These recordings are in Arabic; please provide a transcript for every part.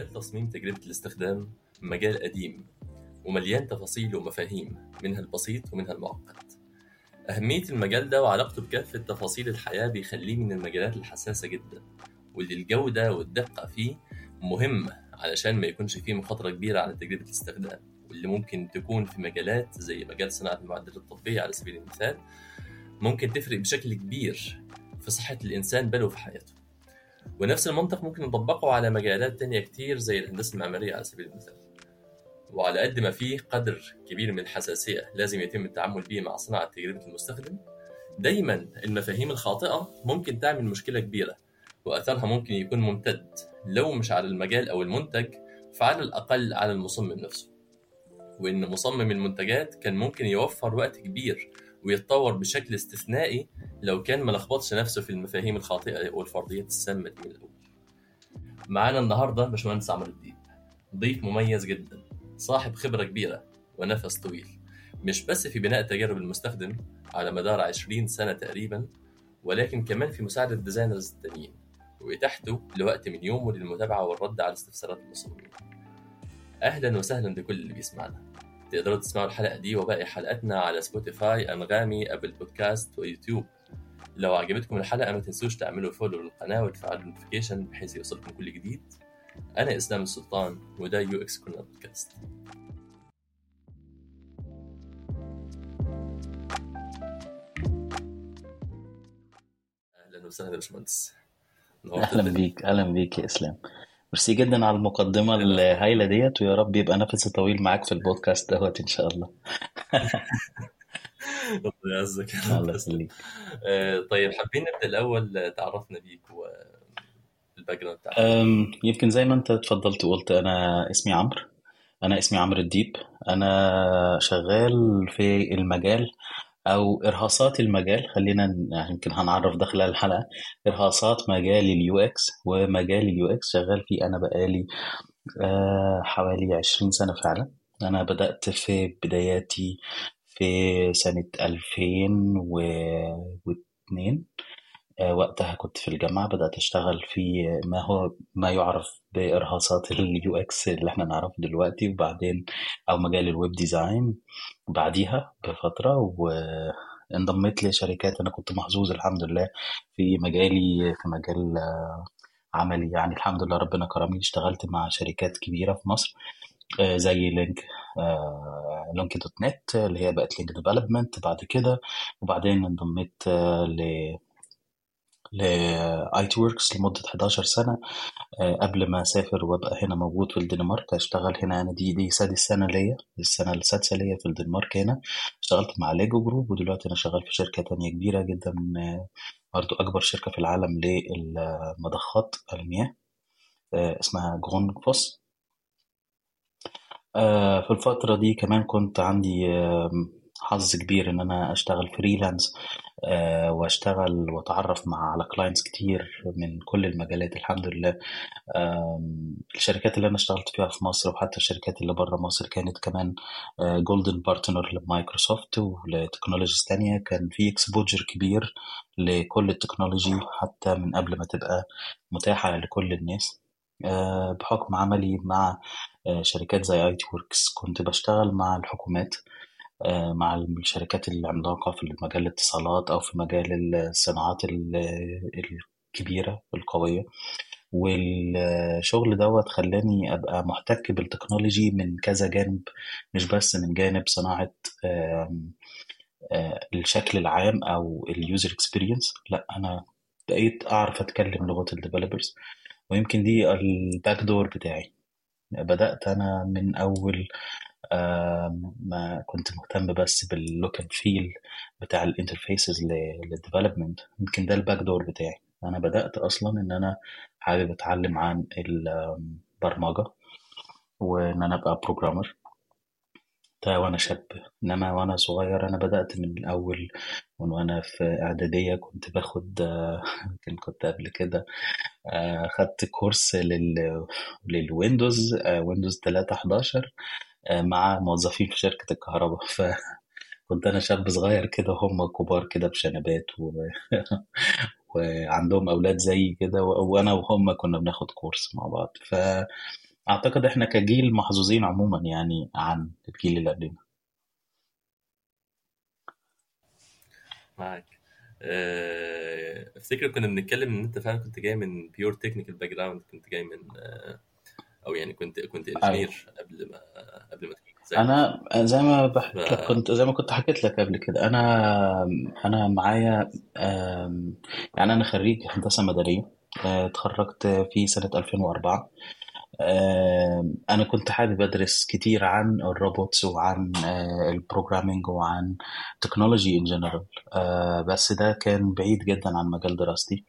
مجال تصميم تجربة الاستخدام مجال قديم ومليان تفاصيل ومفاهيم منها البسيط ومنها المعقد أهمية المجال ده وعلاقته بكافة تفاصيل الحياة بيخليه من المجالات الحساسة جدا واللي الجودة والدقة فيه مهمة علشان ما يكونش فيه مخاطرة كبيرة على تجربة الاستخدام واللي ممكن تكون في مجالات زي مجال صناعة المعدات الطبية على سبيل المثال ممكن تفرق بشكل كبير في صحة الإنسان بل وفي حياته. ونفس المنطق ممكن نطبقه على مجالات تانية كتير زي الهندسة المعمارية على سبيل المثال. وعلى قد ما فيه قدر كبير من الحساسية لازم يتم التعامل بيه مع صناعة تجربة المستخدم دايما المفاهيم الخاطئة ممكن تعمل مشكلة كبيرة وأثرها ممكن يكون ممتد لو مش على المجال أو المنتج فعلى الأقل على المصمم نفسه. وإن مصمم المنتجات كان ممكن يوفر وقت كبير ويتطور بشكل استثنائي لو كان ملخبطش نفسه في المفاهيم الخاطئة والفرضيات السامة دي من الأول. معانا النهاردة باشمهندس عمرو الديب ضيف مميز جدا صاحب خبرة كبيرة ونفس طويل. مش بس في بناء تجارب المستخدم على مدار 20 سنة تقريبا ولكن كمان في مساعدة designers التانيين وإتاحته لوقت من يومه للمتابعة والرد على استفسارات المصممين. أهلا وسهلا بكل اللي بيسمعنا. تقدروا تسمعوا الحلقة دي وباقي حلقاتنا على Spotify Anghami Apple Podcast و YouTube. لو عجبتكم الحلقة ما تنسوش تعملوا follow للقناة وتفعلوا ال notification بحيث يوصلكم كل جديد. أنا إسلام السلطان وده UX Corner Podcast. أهلا وسهلا يا باشمهندس. أهلا بيك أهلا بيك يا إسلام. ميرسي جدا على المقدمة الهايلة ديت ويا رب يبقى نفسي طويل معاك في البودكاست دوت إن شاء الله. ربنا يعزك الله يخليك. آه، طيب حابين نبدأ الأول آه، تعرفنا بيك وال background بتاعك. يمكن زي ما أنت اتفضلت وقلت أنا اسمي عمرو. أنا اسمي عمرو الديب. أنا شغال في المجال أو إرهاصات المجال خلينا يمكن هنعرف ده خلال الحلقة. إرهاصات مجال اليو إكس ومجال اليو إكس شغال فيه أنا بقالي آه، حوالي 20 سنة فعلا. أنا بدأت في بداياتي في سنة 2002 آه، وقتها كنت في الجامعة بدأت أشتغل في ما هو ما يعرف بإرهاصات اليو إكس اللي إحنا نعرفه دلوقتي وبعدين أو مجال ال web design بعديها بفترة وانضميت لشركات أنا كنت محظوظ الحمد لله في مجالي في مجال آه، عملي. يعني الحمد لله ربنا كرمني اشتغلت مع شركات كبيرة في مصر آه، زي Link آه، Link dot Net اللي هي بقت Link Development بعد كده. وبعدين انضميت آه، ل ل ITWorx لمدة 11 سنة. آه، قبل ما أسافر وأبقى هنا موجود في الدنمارك أشتغل هنا. أنا دي دي سادس سنة ليا السنة السادسة ليا في الدنمارك هنا. اشتغلت مع LEGO Group ودلوقتي أنا شغال في شركة تانية كبيرة جدا آه، برضو أكبر شركة في العالم للمضخات المياه آه، اسمها Grundfos في الفترة دي كمان كنت عندي حظ كبير إن أنا أشتغل freelance آه، وأشتغل وأتعرف مع على clients كتير من كل المجالات الحمد لله. الشركات اللي أنا اشتغلت فيها في مصر وحتى الشركات اللي بره مصر كانت كمان golden partner ل Microsoft ول technologies تانية. كان في exposure كبير لكل ال technology حتى من قبل ما تبقى متاحة لكل الناس. آه، بحكم عملي مع آه، شركات زي ITWorx كنت بشتغل مع الحكومات. آه، مع الشركات العملاقة في مجال الاتصالات أو في مجال الصناعات ال- الكبيرة القوية والشغل دوت خلاني أبقى محتك بال technology من كذا جانب مش بس من جانب صناعة آه، الشكل العام أو ال user experience لأ أنا بقيت أعرف أتكلم لغة ال developers ويمكن دي ال back door بتاعي. بدأت أنا من أول ما كنت مهتم بس بال look and feel بتاع ال interfaces لل development يمكن ده ال back door بتاعي. أنا بدأت أصلا إن أنا حابب أتعلم عن البرمجة وإن أنا أبقى programmer ده وأنا شاب. إنما وأنا صغير أنا بدأت من الأول. من وأنا في إعدادية كنت باخد آه، يمكن كنت قبل كده آه، خدت course لل لل Windows Windows 3 11 آه، مع موظفين في شركة الكهرباء. كنت أنا شاب صغير كده وهم كبار كده بشنبات و... وعندهم أولاد زي كده. وأنا وهم كنا بناخد course مع بعض. فأعتقد إحنا كجيل محظوظين عموما يعني عن الجيل اللي قبلنا. معاك. آه، أفتكر كنا بنتكلم إن أنت فعلا كنت جاي من pure technical background كنت جاي من آه، أو يعني كنت كنت أيوه. engineer قبل ما قبل ما تكون أنا زي ما بحكي لك كنت زي ما كنت حكيت لك قبل كده أنا أنا معايا يعني أنا خريج هندسة مدنية آه، اتخرجت في سنة 2004 آم، أنا كنت حابب أدرس كتير عن ال robots وعن ال programming وعن technology in general بس ده كان بعيد جدا عن مجال دراستي.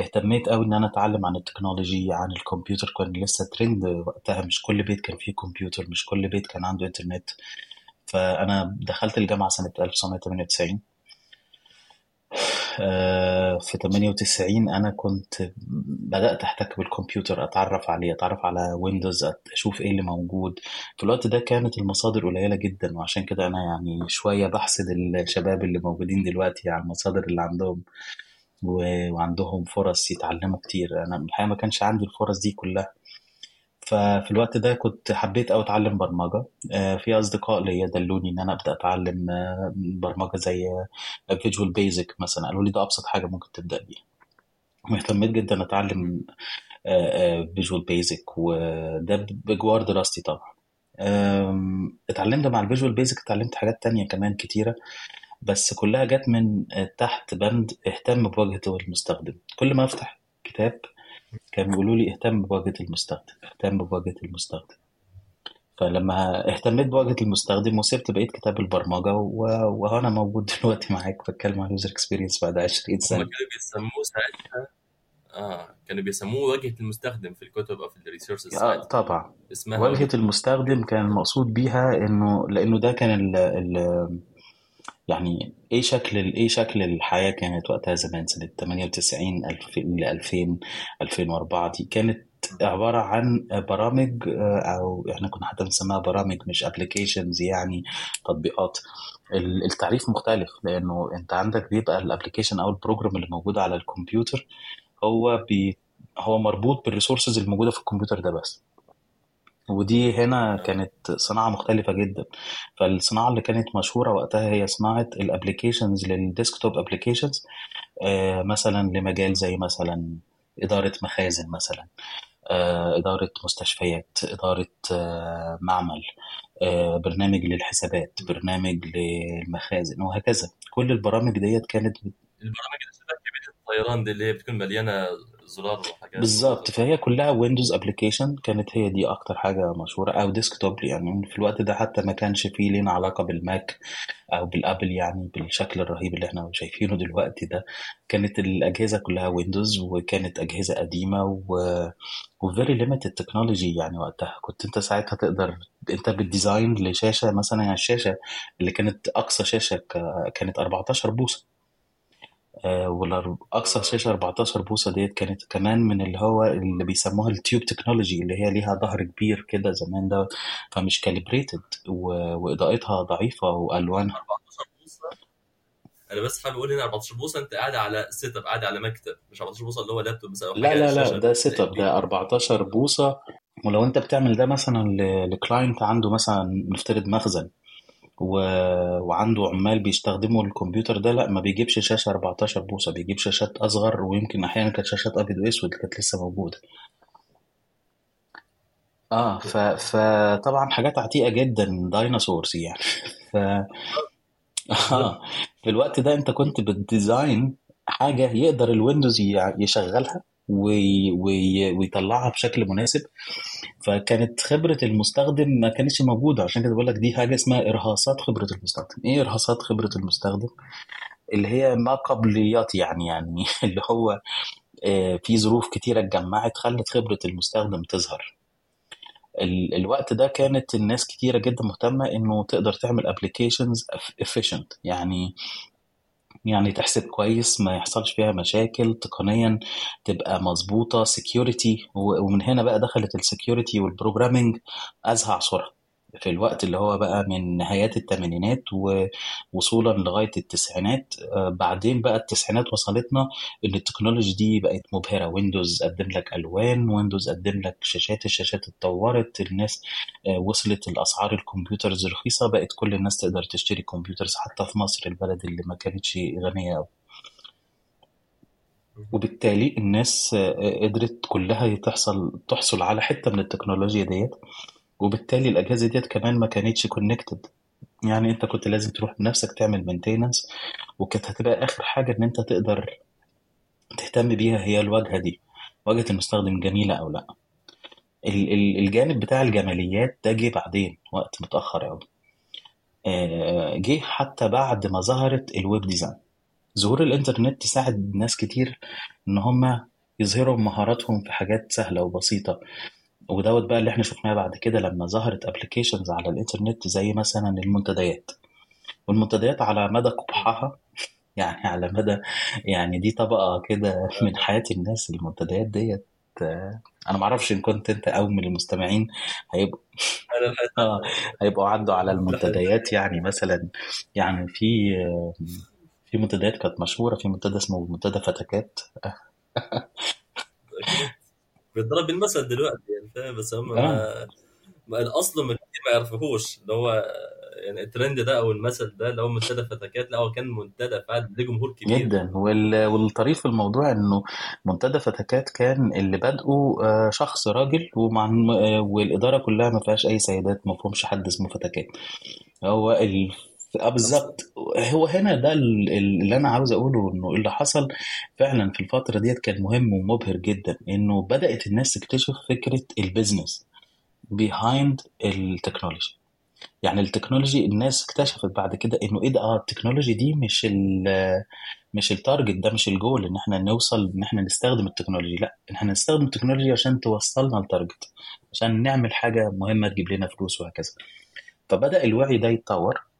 اهتميت قوي إن أنا أتعلم عن ال technology عن الكمبيوتر. كان لسه ترند وقتها. مش كل بيت كان فيه كمبيوتر مش كل بيت كان عنده إنترنت. فأنا دخلت الجامعة سنة 1998 آه، في 98 أنا كنت بدأت أحتك بالكمبيوتر أتعرف عليه أتعرف على ويندوز أشوف إيه اللي موجود. في الوقت ده كانت المصادر قليلة جدا وعشان كده أنا يعني شوية بحسد الشباب اللي موجودين دلوقتي على المصادر اللي عندهم. وعندهم فرص يتعلموا كتير. أنا الحقيقة ما كانش عندي الفرص دي كلها. ففي الوقت ده كنت حبيت أوي أتعلم برمجة. آه، في أصدقاء ليا دلوني إن أنا أبدأ أتعلم آه، برمجة زي Visual Basic مثلا. قالوا لي ده أبسط حاجة ممكن تبدأ بيها. واهتميت جدا أتعلم Visual Basic وده بجوار دراستي طبعا. اتعلمت مع ال Visual Basic اتعلمت حاجات تانية كمان كتيرة. بس كلها جت من تحت بند اهتم بواجهة المستخدم. كل ما أفتح كتاب كانوا بيقولوا لي اهتم بواجهة المستخدم اهتم بواجهة المستخدم. فلما اهتميت بواجهة المستخدم وسبت بقية كتاب البرمجة و- وأنا موجود دلوقتي معاك بتكلم عن ال user experience بعد 20 هم سنة كانوا بيسموه ساعتها آه كانوا بيسموه واجهة المستخدم في الكتب أو في ال resources ساعتها. طبعا. اسمها واجهة المستخدم كان المقصود بيها إنه لأنه ده كان ال ال يعني إيه شكل إيه شكل الحياة كانت وقتها زمان؟ سنة 98 2000 ل 2000 2004 دي كانت عبارة عن برامج آه، أو إحنا كنا حتى بنسميها برامج مش applications يعني تطبيقات. ال- التعريف مختلف لأنه أنت عندك بيبقى ال application أو ال program اللي موجود على الكمبيوتر هو بي هو مربوط بال resources الموجودة في الكمبيوتر ده بس. ودي هنا. كانت صناعة مختلفة جدا فالصناعة اللي كانت مشهورة وقتها هي صناعة ال applications لل desktop applications مثلا لمجال زي مثلا إدارة مخازن مثلا آه، إدارة مستشفيات إدارة آه، معمل آه، برنامج للحسابات برنامج للمخازن وهكذا كل البرامج ديت كانت البرامج الطيران دي اللي هي بتكون مليانة زرار وحاجات بالظبط. فهي كلها ويندوز application كانت هي دي أكتر حاجة مشهورة. أو desktop يعني. في الوقت ده حتى ما كانش فيه لينا علاقة بالماك أو بالأبل يعني بالشكل الرهيب اللي إحنا شايفينه دلوقتي ده. كانت الأجهزة كلها ويندوز وكانت أجهزة قديمة و و very limited technology يعني وقتها. كنت أنت ساعتها تقدر أنت بال design لشاشة مثلا يعني الشاشة اللي كانت أقصى شاشة كانت 14 بوصة. والاقصى شاشة 14 بوصة ديت كانت كمان من اللي هو اللي بيسموها ال tube technology اللي هي ليها ظهر كبير كده زمان ده فمش calibrated وإضاءتها ضعيفة وألوانها. 14 بوصة؟ أنا بس حابب أقول هنا 14 بوصة أنت قاعد على setup قاعد على مكتب. مش 14 بوصة اللي هو لابتوب مثلا لا لا لا ده setup ده 14 بوصة. ولو أنت بتعمل ده مثلا ل client عنده مثلا نفترض مخزن. و... وعنده عمال بيستخدموا الكمبيوتر ده لا ما بيجيبش شاشة 14 بوصة بيجيب شاشات أصغر ويمكن أحيانا كانت شاشات أبيض وأسود كانت لسه موجودة. آه. ف... فطبعا حاجات عتيقة جدا dinosaurs يعني. ف آه. في الوقت ده أنت كنت بت design حاجة يقدر الويندوز يشغلها وي... وي... ويطلعها بشكل مناسب. فكانت خبرة المستخدم ما كانتش موجودة. عشان كده بقول لك دي حاجة اسمها إرهاصات خبرة المستخدم. إيه إرهاصات خبرة المستخدم؟ اللي هي ما قبليات يعني يعني اللي هو آه، في ظروف كتيرة اتجمعت خلت خبرة المستخدم تظهر. ال- الوقت ده كانت الناس كتيرة جدا مهتمة إنه تقدر تعمل applications efficient. يعني يعني تحسب كويس ما يحصلش فيها مشاكل تقنيا تبقى security و- ومن هنا بقى دخلت ال security وال programming أزهى عصرها في الوقت اللي هو بقى من نهايات الثمانينات ووصولا لغاية التسعينات. آه، بعدين بقى التسعينات وصلتنا إن ال technology دي بقت مبهرة. ويندوز قدم لك ألوان ويندوز قدم لك شاشات الشاشات اتطورت الناس آه، وصلت الأسعار ال computers رخيصة بقت كل الناس تقدر تشتري computers حتى في مصر البلد اللي ما كانتش غنية قوي وبالتالي الناس آه، قدرت كلها تحصل تحصل على حتة من التكنولوجيا ديت. وبالتالي الأجهزة ديت كمان ما كانتش connected يعني أنت كنت لازم تروح بنفسك تعمل maintenance وكانت هتبقى آخر حاجة إن أنت تقدر تهتم بيها هي الواجهة دي واجهة المستخدم جميلة أو لأ. الجانب بتاع الجماليات ده جه بعدين وقت متأخر قوي آه، جه حتى بعد ما ظهرت ال web design ظهور الإنترنت ساعد ناس كتير إن هم يظهروا مهاراتهم في حاجات سهلة وبسيطة. ودوت بقى اللي إحنا شفناه بعد كده لما ظهرت applications على الإنترنت زي مثلا المنتديات. والمنتديات على مدى قبحها يعني على مدى يعني دي طبقة كده من حياة الناس المنتديات ديت آه، أنا معرفش إن كنت أنت أو من المستمعين هيبقوا آه، هيبقوا عدوا على المنتديات. يعني مثلا يعني في في منتديات كانت مشهورة في منتدى اسمه منتدى فتكات. بيضرب بالمثل دلوقتي يعني فاهم؟ بس هم آه. ما الأصل ما يعرفوهوش اللي هو يعني الترند ده أو المثل ده اللي هو منتدى فتكات لا هو كان منتدى فعلا ليه جمهور كبير. جدا. وال... والطريف في الموضوع إنه منتدى فتكات كان اللي بدأه آه، شخص راجل ومع آه، والإدارة كلها ما فيهاش أي سيدات ما فيهمش حد اسمه فتكات هو ال... آه بالظبط. هو هنا ده اللي أنا عاوز أقوله إنه اللي حصل فعلا في الفترة ديت كان مهم ومبهر جدا إنه بدأت الناس تكتشف فكرة البيزنس behind ال technology يعني ال technology الناس اكتشفت بعد كده إنه إيه ده؟ آه ال technology دي مش ال مش ال target ده مش الجول إن إحنا نوصل إن إحنا نستخدم ال technology لأ إحنا نستخدم ال technology عشان توصلنا ل target عشان نعمل حاجة مهمة تجيب لنا فلوس وهكذا. فبدأ الوعي ده يتطور. آه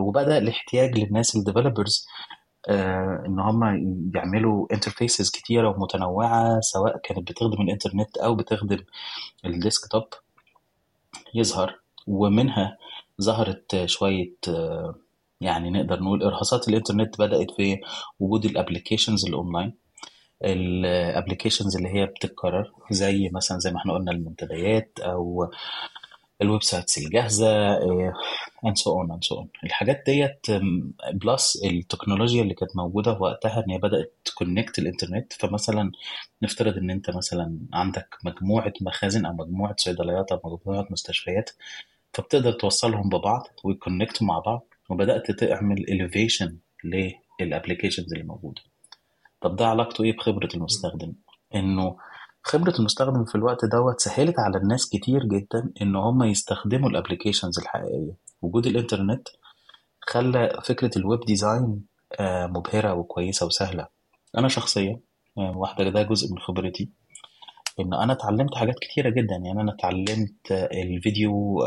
وبدأ الاحتياج للناس ال developers آه إن هم يعملوا interfaces كتيرة ومتنوعة سواء كانت بتخدم الإنترنت أو بتخدم ال desktop. يظهر ومنها ظهرت شوية آه يعني نقدر نقول إرهاصات الإنترنت بدأت في وجود ال applications ال online. ال applications اللي هي بتتكرر زي مثلا زي ما إحنا قلنا المنتديات أو ال websites الجاهزة and so on and so on الحاجات ديت plus التكنولوجيا اللي كانت موجودة وقتها إن هي بدأت ت connect الإنترنت. فمثلا نفترض إن أنت مثلا عندك مجموعة مخازن أو مجموعة صيدليات أو مجموعة مستشفيات فبتقدر توصلهم ببعض وي connect وا مع بعض وبدأت تعمل elevation لل applications اللي موجودة. طب ده علاقته إيه بخبرة المستخدم؟ إنه خبرة المستخدم في الوقت دوت سهلت على الناس كتير جدا إن هم يستخدموا ال applications الحقيقية. وجود الإنترنت خلى فكرة ال web design آه، مبهرة وكويسة وسهلة. أنا شخصيا آه، واحدة ده جزء من خبرتي إن أنا اتعلمت حاجات كتيرة جدا. يعني أنا اتعلمت ال video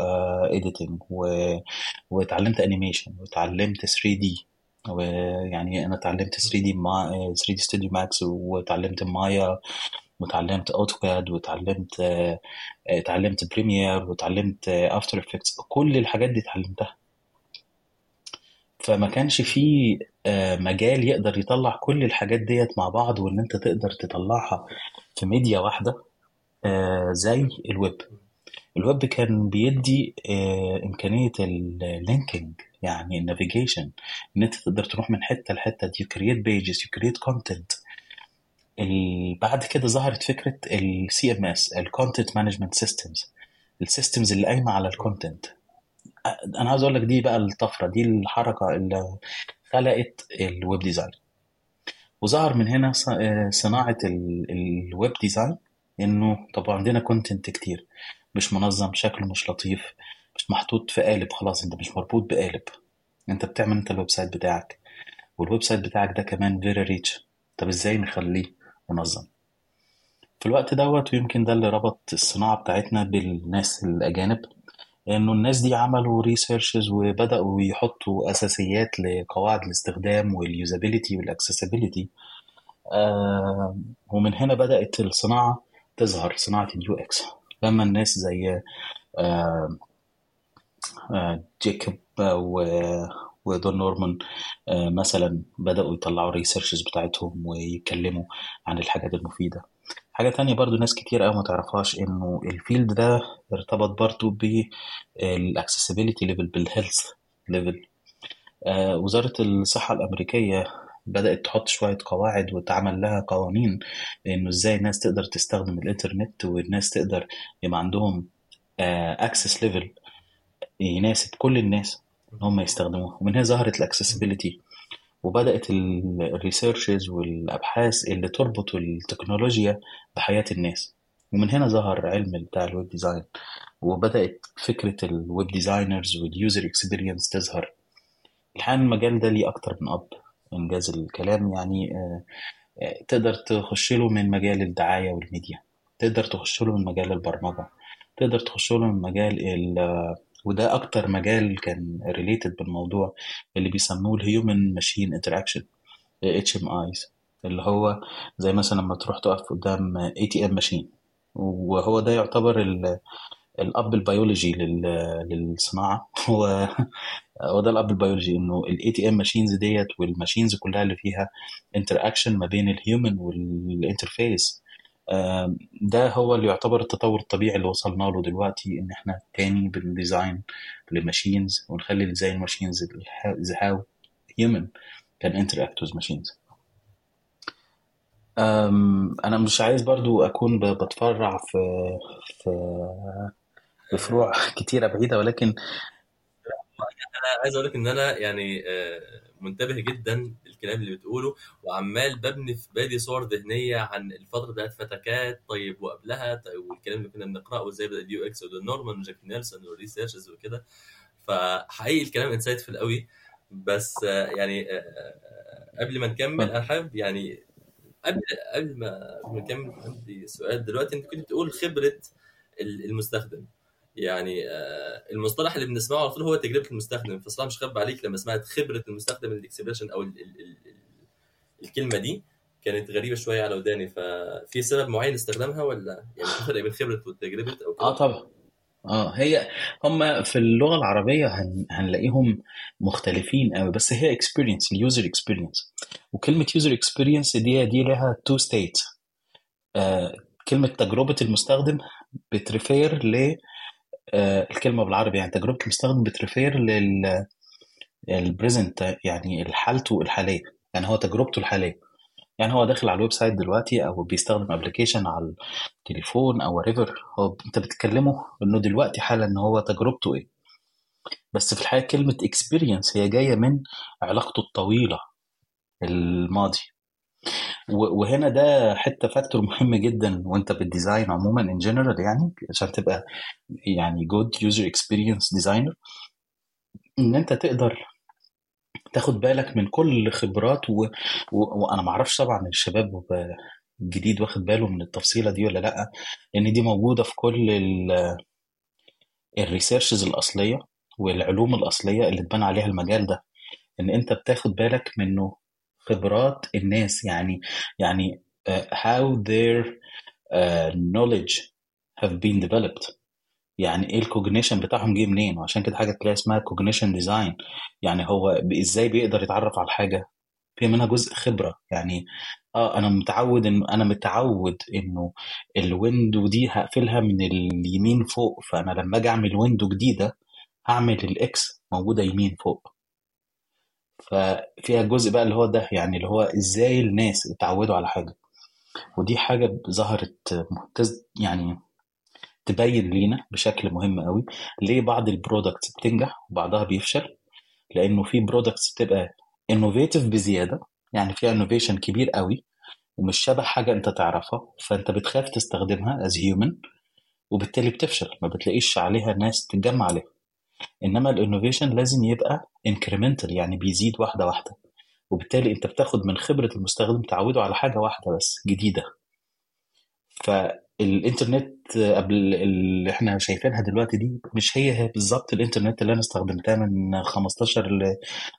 editing آه، واتعلمت animation واتعلمت 3D ويعني أنا اتعلمت 3 دي مع 3D Studio Max واتعلمت مايا وتعلمت AutoCAD وتعلمت آه، اتعلمت Premiere وتعلمت After Effects كل الحاجات دي اتعلمتها. فما كانش في آه، مجال يقدر يطلع كل الحاجات ديت مع بعض وإن أنت تقدر تطلعها في ميديا واحدة آه، زي ال web. ال web كان بيدي إمكانية ال linking يعني ال navigation إن أنت تقدر تروح من حتة لحتة. you create pages you create content بعد كده ظهرت فكرة ال CMS ال content management systems ال systems اللي قايمة على ال content أنا عاوز أقول لك دي بقى الطفرة دي الحركة اللي خلقت ال web design وظهر من هنا صناعة ال web design إنه طب عندنا content كتير. مش منظم شكله مش لطيف مش محطوط في قالب خلاص أنت مش مربوط بقالب. أنت بتعمل أنت ال website بتاعك. وال website بتاعك ده كمان very rich طب إزاي نخليه؟ منظم. في الوقت دوت ويمكن ده اللي ربط الصناعة بتاعتنا بالناس الأجانب إنه الناس دي عملوا researches وبدأوا يحطوا أساسيات لقواعد الاستخدام وال usability وال accessibility آه ومن هنا بدأت الصناعة تظهر صناعة ال UX. لما الناس زي آه جيكوب ودون نورمان مثلا بدأوا يطلعوا ال researches بتاعتهم ويتكلموا عن الحاجات المفيدة. حاجة تانية برضو ناس كتير قوي ما تعرفهاش إنه ال field ده ارتبط برضو بال accessibility level بال health level وزارة الصحة الأمريكية بدأت تحط شوية قواعد وتعمل لها قوانين إنه إزاي الناس تقدر تستخدم الإنترنت والناس تقدر يبقى عندهم access level يناسب كل الناس. إن هم يستخدموها. ومن هنا ظهرت ال accessibility وبدأت ال researches والأبحاث اللي تربط التكنولوجيا بحياة الناس. ومن هنا ظهر علم بتاع ال web design وبدأت فكرة ال web designers وال user experience تظهر. الحقيقة المجال ده ليه أكتر من أب. إن جاز الكلام يعني تقدر تخش له من مجال الدعاية والميديا. تقدر تخش له من مجال البرمجة. تقدر تخش له من مجال ال وده أكتر مجال كان related بالموضوع اللي بيسموه ال human machine interaction HMIs اللي هو زي مثلا لما تروح تقف قدام ATM machine وهو ده يعتبر الأب البيولوجي للصناعة. هو هو ده الأب البيولوجي إنه ال ATM machines ديت وال machines كلها اللي فيها interaction ما بين ال human وال interface ده هو اللي يعتبر التطور الطبيعي اللي وصلنا له دلوقتي إن إحنا تاني بن design ل machines ونخلي ال design machines how human can interact with machines أنا مش عايز برضو أكون بتفرع في في بفروع كتيرة بعيدة ولكن أنا عايز أقول لك ان أنا يعني منتبه جدا للكلام اللي بتقوله وعمال ببني في بالي صور ذهنية عن الفترة بتاعت فتكات طيب وقبلها طيب والكلام اللي كنا بنقرأه وازاي بدأ ال UX ودون نورمان وجاكوب نيلسون وال researches وكده. فحقيقي الكلام insightful قوي بس يعني قبل ما نكمل أنا حابب يعني قبل قبل ما نكمل عندي سؤال دلوقتي. أنت كنت بتقول خبرة المستخدم. يعني المصطلح اللي بنسمعه على طول هو تجربة المستخدم. فصراحه مش هخبي عليك لما سمعت خبرة المستخدم ال expression أو ال ال ال ال الكلمة دي كانت غريبة شوية على وداني. ففي سبب معين استخدامها ولا يعني فرق بين خبرة وتجربة أو كده؟ آه طبعا. آه هي هم في اللغة العربية هن هنلاقيهم مختلفين قوي بس هي experience ال user experience وكلمة user experience دي دي لها two state آه كلمة تجربة المستخدم بت refer ل آه الكلمة بالعربي يعني تجربه المستخدم بت refer لل ال present يعني حالته الحالية. يعني هو تجربته الحالية. يعني هو داخل على ال website دلوقتي أو بيستخدم application على التليفون أو whatever هو أنت بتتكلمه إنه دلوقتي حالا إن هو تجربته إيه. بس في الحقيقة كلمة experience هي جاية من علاقته الطويلة الماضي. وهنا ده حتة factor مهم جدا وانت بت design عموما in general يعني عشان تبقى يعني good user experience designer إن انت تقدر تاخد بالك من كل خبرات و... و... وأنا ما أعرفش طبعا الشباب الجديد واخد باله من التفصيلة دي ولا لأ لأن دي موجودة في كل ال... researches الأصلية والعلوم الأصلية اللي اتبنى عليها المجال ده. إن انت بتاخد بالك منه خبرات الناس. يعني يعني uh, how their uh, knowledge have been developed. يعني إيه ال cognition بتاعهم جه منين؟ وعشان كده حاجة تلاقي اسمها cognition design يعني هو إزاي بيقدر يتعرف على الحاجة في منها جزء خبرة. يعني آه أنا متعود انه أنا متعود إنه ال window دي هقفلها من اليمين فوق. فأنا لما أجي أعمل window جديدة هعمل ال X موجودة يمين فوق. ففيها جزء بقى اللي هو ده يعني اللي هو إزاي الناس اتعودوا على حاجة. ودي حاجة ظهرت يعني تبين لينا بشكل مهم قوي ليه بعض ال products بتنجح وبعضها بيفشل. لأنه في products بتبقى innovative بزيادة يعني فيها innovation كبير قوي ومش شبه حاجة أنت تعرفها فأنت بتخاف تستخدمها as human وبالتالي بتفشل ما بتلاقيش عليها ناس تتجمع عليها. إنما ال innovation لازم يبقى incremental يعني بيزيد واحدة واحدة. وبالتالي أنت بتاخد من خبرة المستخدم تعوده على حاجة واحدة بس جديدة. فالإنترنت قبل اللي إحنا شايفينها دلوقتي دي مش هي هي بالظبط الإنترنت اللي أنا استخدمتها من 15 ل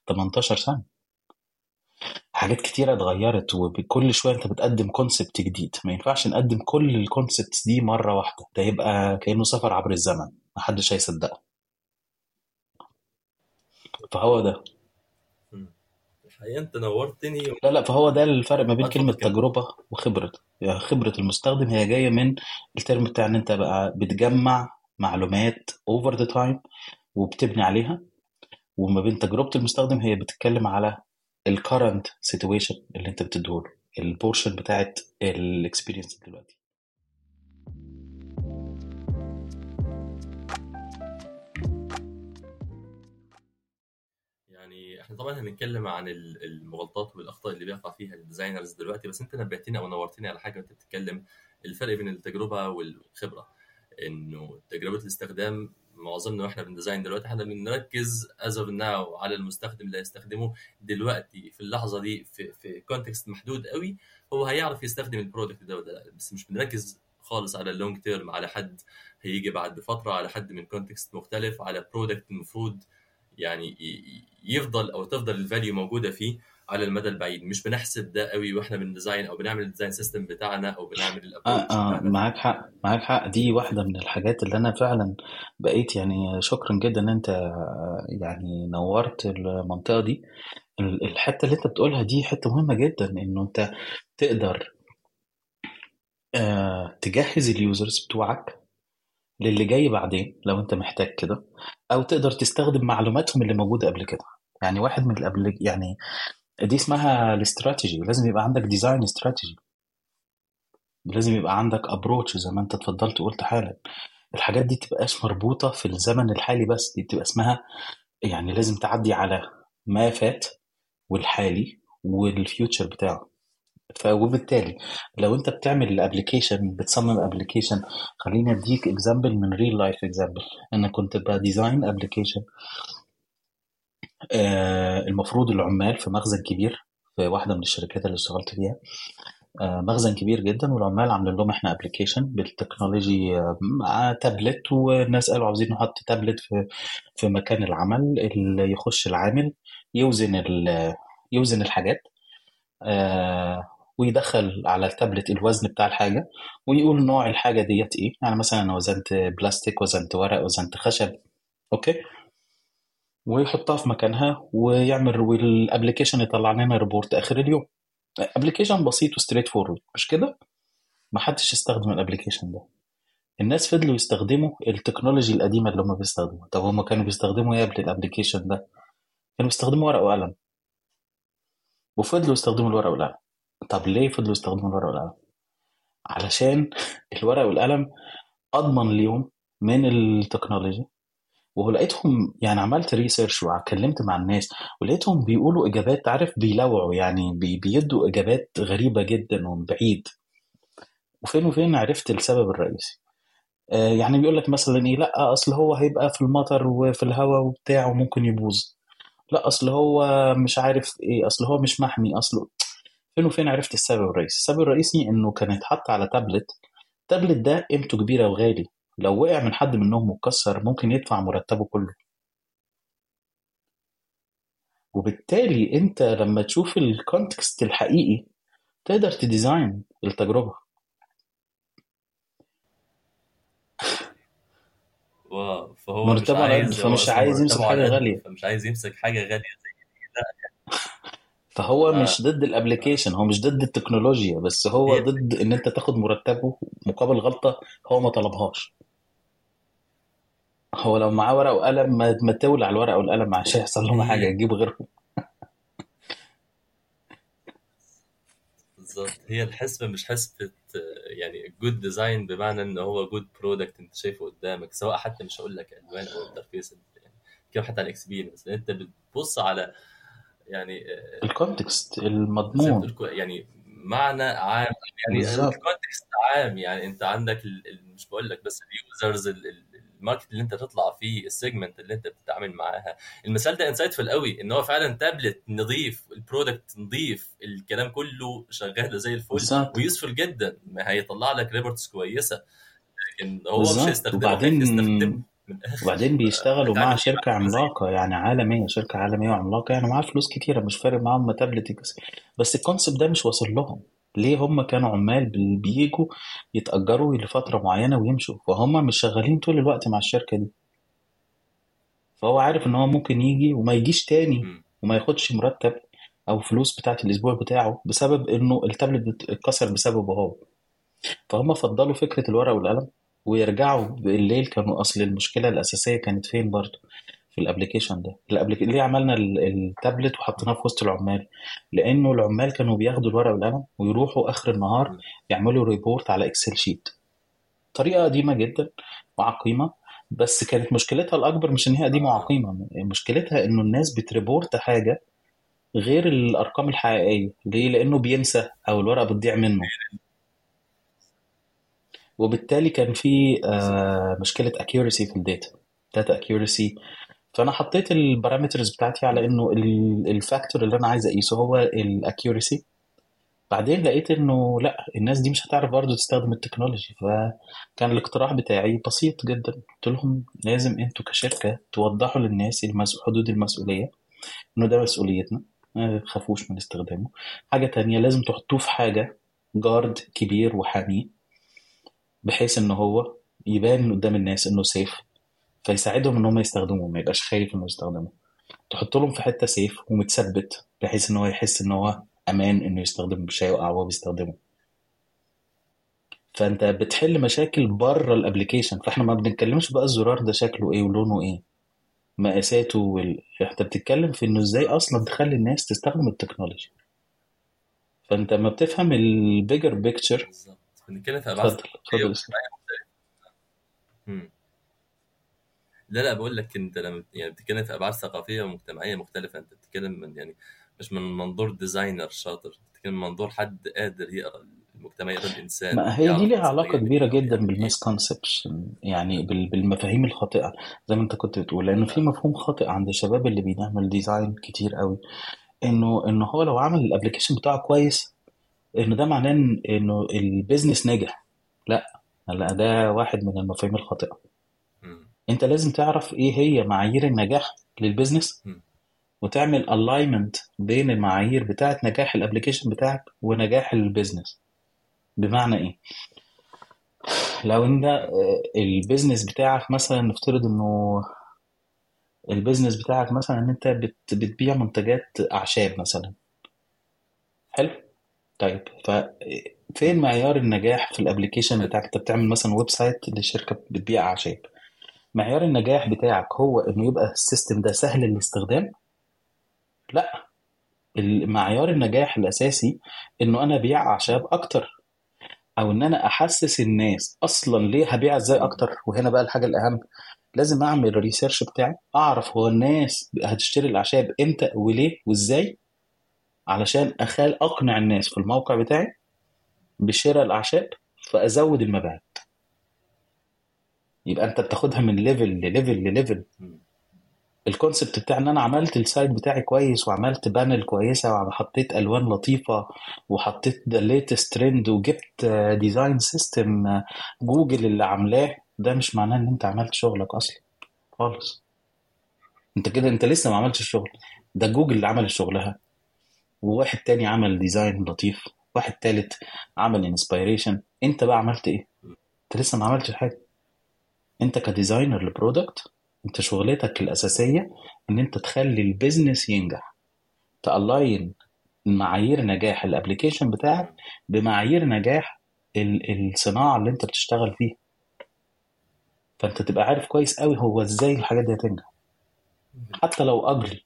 18 سنة. حاجات كتيرة اتغيرت وبكل شوية أنت بتقدم concept جديد. ما ينفعش نقدم كل ال concepts دي مرة واحدة. ده يبقى كأنه سفر عبر الزمن محدش هيصدقه. فهو ده. مم. الحقيقة أنت نورتني. لا لا فهو ده الفرق ما بين اتفضل كلمة كمل تجربة وخبرة. يعني خبرة المستخدم هي جاية من ال term بتاع إن انت بقى بتجمع معلومات over the time وبتبني عليها. وما بين تجربة المستخدم هي بتتكلم على ال current situation اللي انت بتديهوله ال portion بتاعت ال experience دلوقتي. إحنا طبعا هنتكلم عن ال- المغالطات والأخطاء اللي بيقع فيها ال designers دلوقتي بس انت نبهتني أو نورتني على حاجة وانت بتتكلم الفرق بين التجربة والخبرة. إنه تجربة الاستخدام معظمنا وإحنا بن design دلوقتي إحنا بنركز as of now على المستخدم اللي هيستخدمه دلوقتي. في اللحظة دي في في context محدود قوي هو هيعرف يستخدم ال product ده ولا لا. بس مش بنركز خالص على ال long term على حد هيجي بعد فترة على حد من context مختلف على product المفروض يعني يفضل أو تفضل ال value موجودة فيه على المدى البعيد. مش بنحسب ده قوي وإحنا بن design أو بنعمل ال design system بتاعنا أو بنعمل آه ال approach آه بتاعنا. معاك حق معاك حق. دي واحدة من الحاجات اللي أنا فعلا بقيت يعني شكرا جدا أنت آه، يعني نورت المنطقة دي. ال- الحتة اللي أنت بتقولها دي حتة مهمة جدا إنه أنت تقدر آه، تجهز ال users بتوعك للي جاي بعدين لو أنت محتاج كده أو تقدر تستخدم معلوماتهم اللي موجودة قبل كده. يعني واحد من القبل يعني دي اسمها الاستراتيجي لازم يبقى عندك design strategy لازم يبقى عندك approach زي ما انت اتفضلت وقلت حالا. الحاجات دي تبقاش مربوطة في الزمن الحالي بس دي بتبقى اسمها يعني لازم تعدي على ما فات والحالي وال future بتاعه. وبالتالي لو انت بتعمل ال application بتصمم application خليني اديك example من real life example أنا كنت ب design application المفروض العمال في مخزن كبير في واحدة من الشركات اللي اشتغلت فيها. آه، مخزن كبير جدا والعمال عاملين لهم إحنا application بال technology آه، مع تابلت والناس قالوا عاوزين نحط تابلت في في مكان العمل اللي يخش العامل يوزن يوزن الحاجات. آه، ويدخل على التابلت الوزن بتاع الحاجة ويقول نوع الحاجة ديت إيه. يعني مثلا أنا وزنت بلاستيك وزنت ورق وزنت خشب. okay؟ ويحطها في مكانها ويعمل وال application يطلع لنا report آخر اليوم. application بسيط و straightforward مش كده؟ ما حدش استخدم ال application ده. الناس فضلوا يستخدموا ال technology القديمة اللي هم بيستخدموها. طب هم كانوا بيستخدموا إيه قبل ال application ده؟ كانوا بيستخدموا ورق وقلم. وفضلوا يستخدموا الورق والقلم. طب ليه فضلوا يستخدموا الورق والقلم؟ علشان الورق والقلم أضمن ليهم من ال technology. ولقيتهم يعني عملت research واتكلمت مع الناس ولقيتهم بيقولوا إجابات عارف بيلوعوا يعني بي- بيدوا إجابات غريبة جدا ومن بعيد. وفين وفين عرفت السبب الرئيسي؟ آه، يعني بيقول لك مثلا إيه لأ أصل هو هيبقى في المطر وفي الهواء وبتاع وممكن يبوظ. لأ أصل هو مش عارف إيه أصل هو مش محمي اصله فين وفين عرفت السبب الرئيسي؟ السبب الرئيسي إنه كان اتحط على tablet ال tablet ده قيمته كبيرة وغالي. لو وقع من حد منهم واتكسر ممكن يدفع مرتبه كله. وبالتالي أنت لما تشوف ال context الحقيقي تقدر ت design التجربة. واو فهو مش مرتبه قد عايز فمش عايز يمسك حاجة غالية. فمش عايز يمسك حاجة غالية زي فهو آه مش ضد الابليكيشن هو مش ضد التكنولوجيا بس هو هي ضد إن أنت تاخد مرتبه مقابل غلطة هو ما طلبهاش. هو لو معاه ورقة وقلم ما ما تولع الورقة والقلم عشان يحصل لهم حاجة يجيب غيرهم. بالظبط. هي الحسبة مش حسبة آه، يعني good design بمعنى إن هو good product أنت شايفه قدامك سواء حتى مش هقول لك ألوان أو interface يعني كده حتى على ال experience أنت بتبص على يعني آه، ال context المضمون. يعني معنى عام يعني ال context عام. يعني انت عندك مش بقول لك بس ال users ال market اللي انت تطلع فيه ال segment اللي انت بتتعامل معاها. المثال ده insightful قوي إن هو فعلا تابلت نظيف ال product نظيف الكلام كله شغال زي الفل و useful جدا. ما هيطلع لك reports كويسة. لكن هو مش بالظبط. هيستخدمه وبعدين من الآخر. وبعدين بيشتغلوا مع شركة عملاقة يعني عالمية شركة عالمية وعملاقة يعني معاها فلوس كتيرة مش فارق معاهم تابلت يتكسر بس ال concept ده مش واصل لهم. ليه هم كانوا عمال بي- بيجوا يتأجروا لفترة معينة ويمشوا؟ فهم مش شغالين طول الوقت مع الشركة دي. فهو عارف إن هو ممكن يجي وما يجيش تاني مم. وما ياخدش مرتب أو فلوس بتاعت الأسبوع بتاعه بسبب إنه التابلت اتكسر بسببه هو. فهم فضلوا فكرة الورق والقلم. ويرجعوا بالليل كانوا أصل المشكلة الأساسية كانت فين برضو في ال application ده ال application ليه عملنا ال- التابلت وحطيناه في وسط العمال لأنه العمال كانوا بياخدوا الورق والقلم ويروحوا آخر النهار. يعملوا report على Excel sheet طريقة قديمة جدا وعقيمة بس كانت مشكلتها الأكبر مش إن هي قديمة آه. وعقيمة مشكلتها إنه الناس بت report حاجة غير الأرقام الحقيقية ليه؟ لأنه بينسى أو الورقة بتضيع منه وبالتالي كان في آه مشكلة accuracy في الداتا data accuracy. فأنا حطيت ال parameters بتاعتي على ال- ال factor اللي أنا عايز أقيسه هو ال accuracy بعدين لقيت إنه لأ الناس دي مش هتعرف برضه تستخدم ال technology. فكان الاقتراح بتاعي بسيط جدا. قلت لهم لازم أنتوا كشركة توضحوا للناس. حدود المسؤولية إنه ده مسؤوليتنا ما تخافوش من استخدامه. حاجة تانية لازم تحطوه في حاجة guard كبير وحامي بحيث ان هو يبان قدام الناس إنه safe فيساعدهم إن هم يستخدموه ما يبقاش خايف إنه يستخدمه تحط لهم في حتة safe ومتثبت بحيث إن هو يحس إن هو أمان إنه يستخدمه مش هيقع وهو بيستخدمه فأنت بتحل مشاكل بره ال application فإحنا ما بنتكلمش بقى الزرار ده شكله إيه ولونه إيه. مقاساته وال... أنت بتتكلم في إنه إزاي أصلا تخلي الناس تستخدم ال technology. فأنت لما بتفهم ال bigger picture بنتكلم في مم. لا لا بقول لك أنت لما يعني بتتكلم في أبعاد ثقافية ومجتمعية مختلفة أنت بتتكلم من يعني مش من منظور designer شاطر بتتكلم من منظور حد قادر يقرأ المجتمع يقرا الإنسان ما هي دي ليها النظريه علاقة اللي كبيرة بينه جدا يعني بال misconception يعني بال- بالمفاهيم الخاطئة زي ما أنت كنت بتقول لأنه في مفهوم خاطئ عند الشباب اللي بيعمل design كتير قوي إنه إنه هو لو عمل ال application بتاعه كويس إنه ده معناه إنه ال business ناجح. لا لا ده واحد من المفاهيم الخاطئة. مم. أنت لازم تعرف إيه هي معايير النجاح لل business. وتعمل alignment بين المعايير بتاعه نجاح ال application بتاعك ونجاح ال business بمعنى إيه؟ لو أنت آه، ال business بتاعك مثلا نفترض إنه ال business بتاعك مثلا إن أنت بت- بتبيع منتجات أعشاب مثلا. حلو؟ طيب ففين معيار النجاح في ال application بتاعك؟ انت بتعمل مثلا website لشركة بتبيع أعشاب. معيار النجاح بتاعك هو إنه يبقى ال system ده سهل الاستخدام؟ لا. المعيار النجاح الأساسي إنه أنا أبيع أعشاب أكتر أو إن أنا أحسس الناس أصلا ليه هبيع إزاي أكتر. وهنا بقى الحاجة الأهم لازم أعمل ال research بتاعي أعرف هو الناس هتشتري الأعشاب إمتى وليه وإزاي؟ علشان أخلي أقنع الناس في الموقع بتاعي بشراء الأعشاب فأزود المبيعات. يبقى أنت بتاخدها من level ل level ل level. ال concept بتاع ان أنا عملت ال site بتاعي كويس وعملت panel كويسة وحطيت ألوان لطيفة وحطيت the latest trend وجبت design system جوجل اللي عاملاه. ده مش معناه إن أنت عملت شغلك أصلا. خالص. أنت كده أنت لسه ما عملتش الشغل ده جوجل اللي عمل شغلها. وواحد تاني عمل design لطيف واحد تالت عمل inspiration انت بقى عملت إيه؟ انت لسه ما عملتش حاجة. انت ك designer ل product انت شغلتك الأساسية إن انت تخلي ال business ينجح. ت align معايير نجاح ال application بتاعك بمعايير نجاح ال- الصناعة اللي انت بتشتغل فيها. فانت تبقى عارف كويس قوي هو إزاي الحاجات دي هتنجح. حتى لو اجلي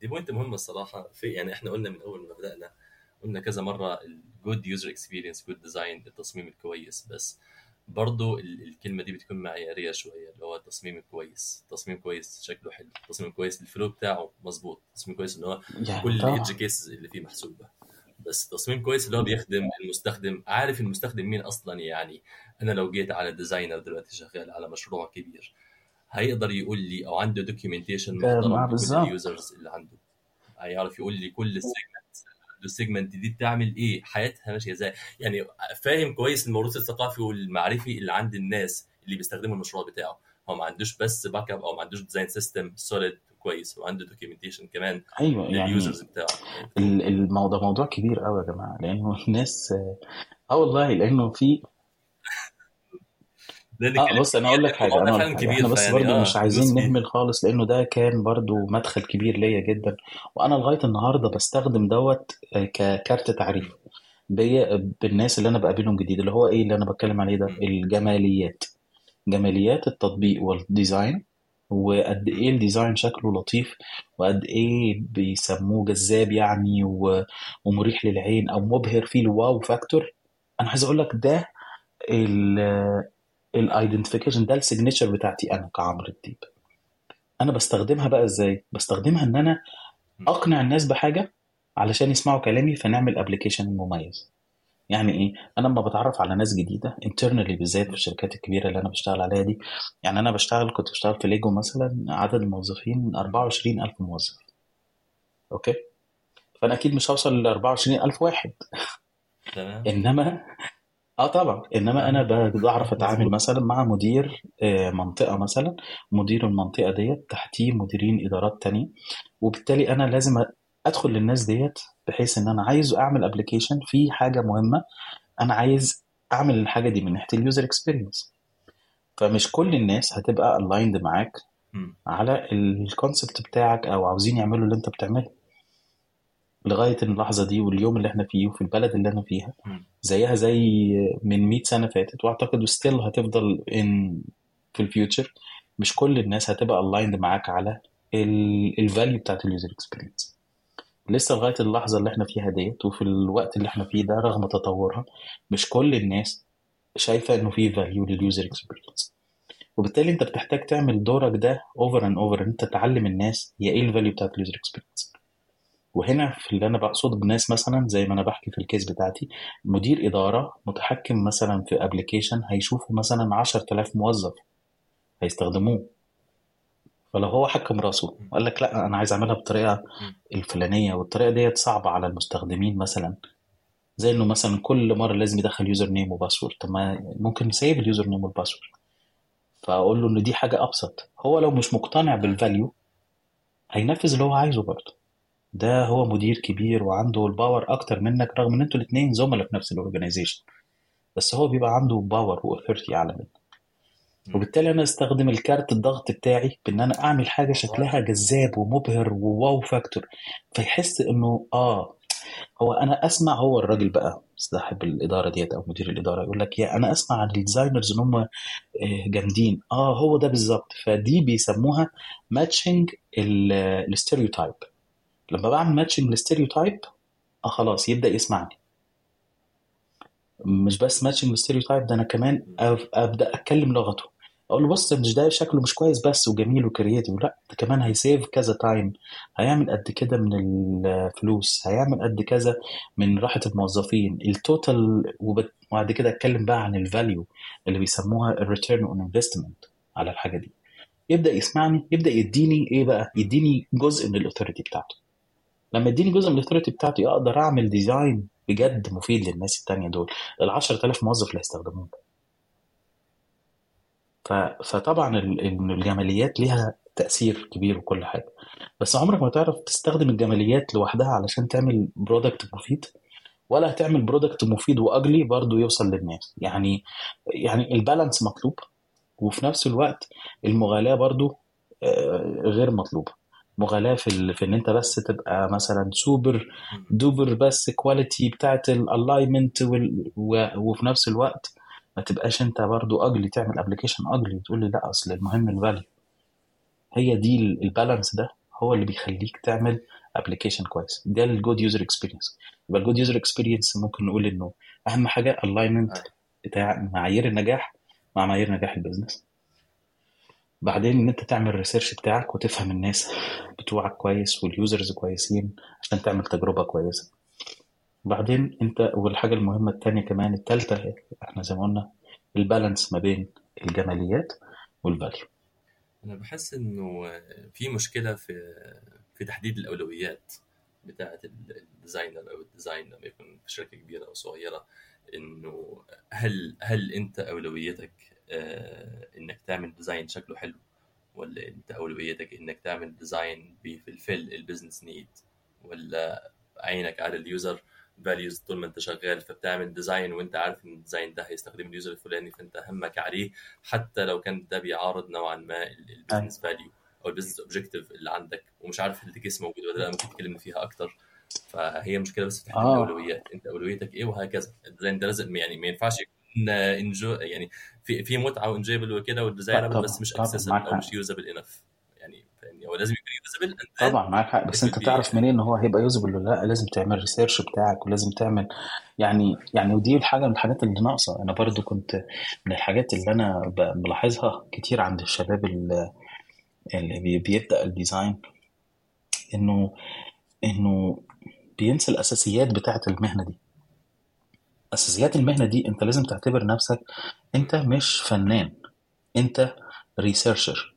دي point مهمة الصراحة. في يعني إحنا قلنا من أول ما بدأنا قلنا كذا مرة ال good user experience good design التصميم الكويس. بس برضو ال- الكلمة دي بتكون معياريه شوية اللي هو التصميم الكويس. تصميم كويس شكله حلو. تصميم كويس ال flow بتاعه مظبوط. تصميم كويس ان هو كل ال edge cases اللي فيه محسوبه بس تصميم كويس اللي هو بيخدم المستخدم. عارف المستخدم مين أصلا يعني؟ أنا لو جيت على designer دلوقتي شغال على مشروع كبير. هيقدر يقول لي أو عنده documentation محترم لكل ال users اللي عنده. هيعرف يقول لي كل segment ال segment دي بتعمل إيه؟ حياتها ماشية إزاي؟ يعني فاهم كويس الموروث الثقافي والمعرفي اللي عند الناس اللي بيستخدموا المشروع بتاعه. هو ما عندوش بس backup أو ما عندوش design system solid كويس وعنده documentation كمان أيوه يعني لل users بتاعه. ال- الموضوع موضوع كبير قوي يا جماعة لأنه الناس آه والله لأنه في كلام بص أنا أقول لك حاجة. أنا كبير إحنا بس فيعني برضو مش عايزين فيه نهمل خالص لأنه ده كان برضو مدخل كبير ليا جدا. وأنا لغاية النهارده بستخدم دوت آه، ككارت تعريف بي- بالناس اللي أنا بقابلهم جديد اللي هو إيه اللي أنا بتكلم عليه ده. الجماليات. جماليات التطبيق وال design وقد إيه ال design شكله لطيف وقد إيه بيسموه جذاب يعني و- ومريح للعين أو مبهر فيه ال wow factor. أنا عايز أقول لك ده ال identification ده ال signature بتاعتي أنا كعمرو الديب. أنا بستخدمها بقى إزاي؟ بستخدمها إن أنا. أقنع الناس بحاجة علشان يسمعوا كلامي فنعمل application مميز. يعني إيه؟ أنا لما بتعرف على ناس جديدة internally بالذات في الشركات الكبيرة اللي أنا بشتغل عليها دي يعني أنا بشتغل كنت بشتغل في ليجو مثلا عدد الموظفين 24000 موظف. أوكي؟ فأنا أكيد مش هوصل ل 24000 واحد. تمام. إنما آه طبعا. إنما أنا ب- بعرف أتعامل مظبوط. مثلا مع مدير آه، منطقة مثلا. مدير المنطقة ديت تحتيه مديرين إدارات تانية. وبالتالي أنا لازم أدخل للناس ديت بحيث إن أنا عايز أعمل application في حاجة مهمة. أنا عايز أعمل الحاجة دي من ناحية ال user experience فمش كل الناس هتبقى aligned معاك مم. على ال concept بتاعك أو عاوزين يعملوا اللي أنت بتعمله. لغاية اللحظة دي واليوم اللي إحنا فيه وفي البلد اللي أنا فيها. زيها زي من 100 سنة فاتت وأعتقد still هتفضل ان في ال future مش كل الناس هتبقى aligned معاك على ال value بتاعت ال user experience لسه لغاية اللحظة اللي إحنا فيها ديت وفي الوقت اللي إحنا فيه ده رغم تطورها مش كل الناس شايفة إنه في value لل user experience وبالتالي انت بتحتاج تعمل دورك ده over and over انت تعلم الناس هي إيه ال value بتاعت ال user experience وهنا في اللي أنا بقصد بناس مثلا زي ما أنا بحكي في ال case بتاعتي مدير إدارة متحكم مثلا في application هيشوفه مثلا 10000 موظف هيستخدموه. فلو هو حكم راسه وقال لك لا أنا عايز أعملها بالطريقة. الفلانية والطريقة ديت صعبة على المستخدمين مثلا. زي إنه مثلا كل مرة لازم يدخل user name و password طب ما ممكن نسيب ال user name وال password فأقول له إن دي حاجة أبسط. هو لو مش مقتنع بال value هينفذ اللي هو عايزه برضه. ده هو مدير كبير وعنده ال power أكتر منك رغم إن أنتوا الاثنين زملاء في نفس ال organization بس هو بيبقى عنده power و authority أعلى منك. وبالتالي أنا أستخدم الكارت الضغط بتاعي بإن أنا أعمل حاجة شكلها جذاب ومبهر و wow factor فيحس إنه آه هو أنا أسمع هو الراجل بقى صاحب الإدارة ديت أو مدير الإدارة يقول لك يا أنا أسمع عن ال designers إن هم آه، جامدين. آه هو ده بالظبط. فدي بيسموها matching ال stereotype لما بعمل matching ال stereotype آه خلاص يبدأ يسمعني. مش بس matching ال stereotype ده أنا كمان أبدأ أتكلم لغته. أقول له بص مش ده شكله مش كويس بس وجميل و creative. لا ده كمان هي save كذا time هيعمل قد كده من الفلوس هيعمل قد كذا من راحة الموظفين. ال total وبعد كده أتكلم بقى عن ال value اللي بيسموها ال return on investment على الحاجة دي. يبدأ يسمعني يبدأ يديني إيه بقى؟ يديني جزء من ال authority بتاعته. لما يديني جزء من ال authority بتاعتي أقدر اعمل design بجد مفيد للناس التانية دول. ال 10000 موظف اللي هيستخدموه. فطبعا ال- ال- الجماليات ليها تأثير كبير وكل حاجة. بس عمرك ما تعرف تستخدم الجماليات لوحدها علشان تعمل product مفيد؟ ولا هتعمل product مفيد و ugly برضه يوصل للناس. يعني يعني ال balance مطلوب. وفي نفس الوقت المغالاة برضه آه، غير مطلوبة. مغالاة في ال... في إن أنت بس تبقى مثلا super. duper بس quality بتاعت ال alignment وال... و... وفي نفس الوقت ما تبقاش أنت برضو ugly تعمل application ugly تقول لي لا أصل المهم ال value هي دي ال- ال balance ده هو اللي بيخليك تعمل application كويس ده ال good user experience يبقى ال good user experience ممكن نقول إنه أهم حاجة alignment آه. بتاع معايير النجاح مع معايير نجاح ال business بعدين إن أنت تعمل ال research بتاعك وتفهم الناس بتوعك كويس وال users كويسين عشان تعمل تجربة كويسة. بعدين أنت والحاجة المهمة التانية كمان التالتة إحنا زي ما قلنا ال balance ما بين الجماليات وال value أنا بحس إنه في مشكلة في في تحديد الأولويات بتاعة ال designer أو ال design لما يكون في شركة كبيرة أو صغيرة. إنه هل هل أنت أولويتك إنك تعمل design شكله حلو ولا أنت أولويتك إنك تعمل design بي fulfill ال business need ولا عينك على ال user values طول ما أنت شغال فبتعمل design وأنت عارف إن ال design ده هيستخدم ال user الفلاني فأنت همك عليه حتى لو كان ده بيعارض نوعا ما ال business value أو ال business objective اللي عندك ومش عارف ال case موجود ولا لأ ممكن تكلمني فيها أكتر. فهي مشكلة بس في آه. الأولويات أنت أولويتك إيه وهكذا. ال design ده لازم يعني ما ينفعش يكون enjoy يعني في في متعة و enjoyable وكده وال desirable بس مش accessible أو مش usable enough يعني فاهمني؟ هو لازم يكون usable and طبعا معاك حق. بس أنت تعرف منين إن هو هيبقى usable ولا لأ؟ لازم تعمل research بتاعك ولازم تعمل يعني يعني ودي الحاجة من الحاجات اللي ناقصة. أنا برضو كنت من الحاجات اللي أنا ملاحظها كتير عند الشباب اللي اللي بي- بيبدأ ال design انه إنه بينسى الأساسيات بتاعة المهنة دي. أساسيات المهنة دي أنت لازم تعتبر نفسك أنت مش فنان أنت researcher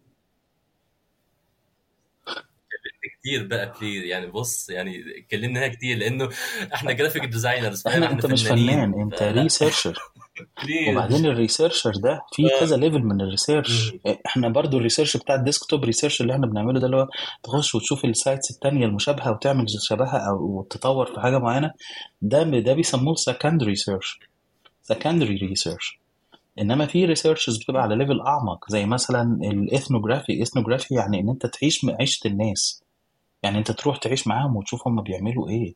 كتير بقى please يعني بص يعني اتكلمنا هنا كتير لأنه إحنا graphic designers إحنا أنت مش فنان أنت researcher please وبعدين الريسيرشر ده في كذا level من ال research. إحنا برضو ال research بتاع ال desktop research اللي إحنا بنعمله ده اللي هو تخش وتشوف ال sites التانية المشابهة وتعمل شبهها أو تطور في حاجة معينة. ده ده بيسموه secondary research. secondary research. إنما في researches بتبقى على level أعمق زي مثلا ال ethnography ethnography يعني إن أنت تعيش عيشة الناس. يعني أنت تروح تعيش معاهم وتشوف هم بيعملوا إيه.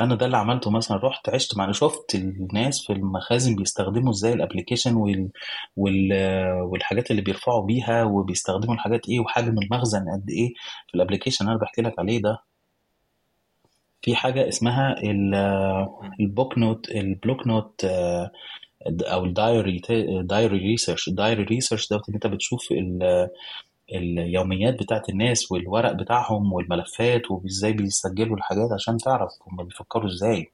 أنا ده اللي عملته مثلا رحت عشت مع شفت الناس في المخازن بيستخدموا إزاي ال application وال... وال... والحاجات اللي بيرفعوا بيها وبيستخدموا الحاجات إيه وحجم المخزن قد إيه في ال application اللي أنا بحكي لك عليه ده. في حاجة اسمها ال... ال book note ال block note آه، أو ال diary diary research. ال diary research ده إن أنت بتشوف ال... اليوميات بتاعت الناس والورق بتاعهم والملفات وازاي بيسجلوا الحاجات عشان تعرف هم بيفكروا إزاي.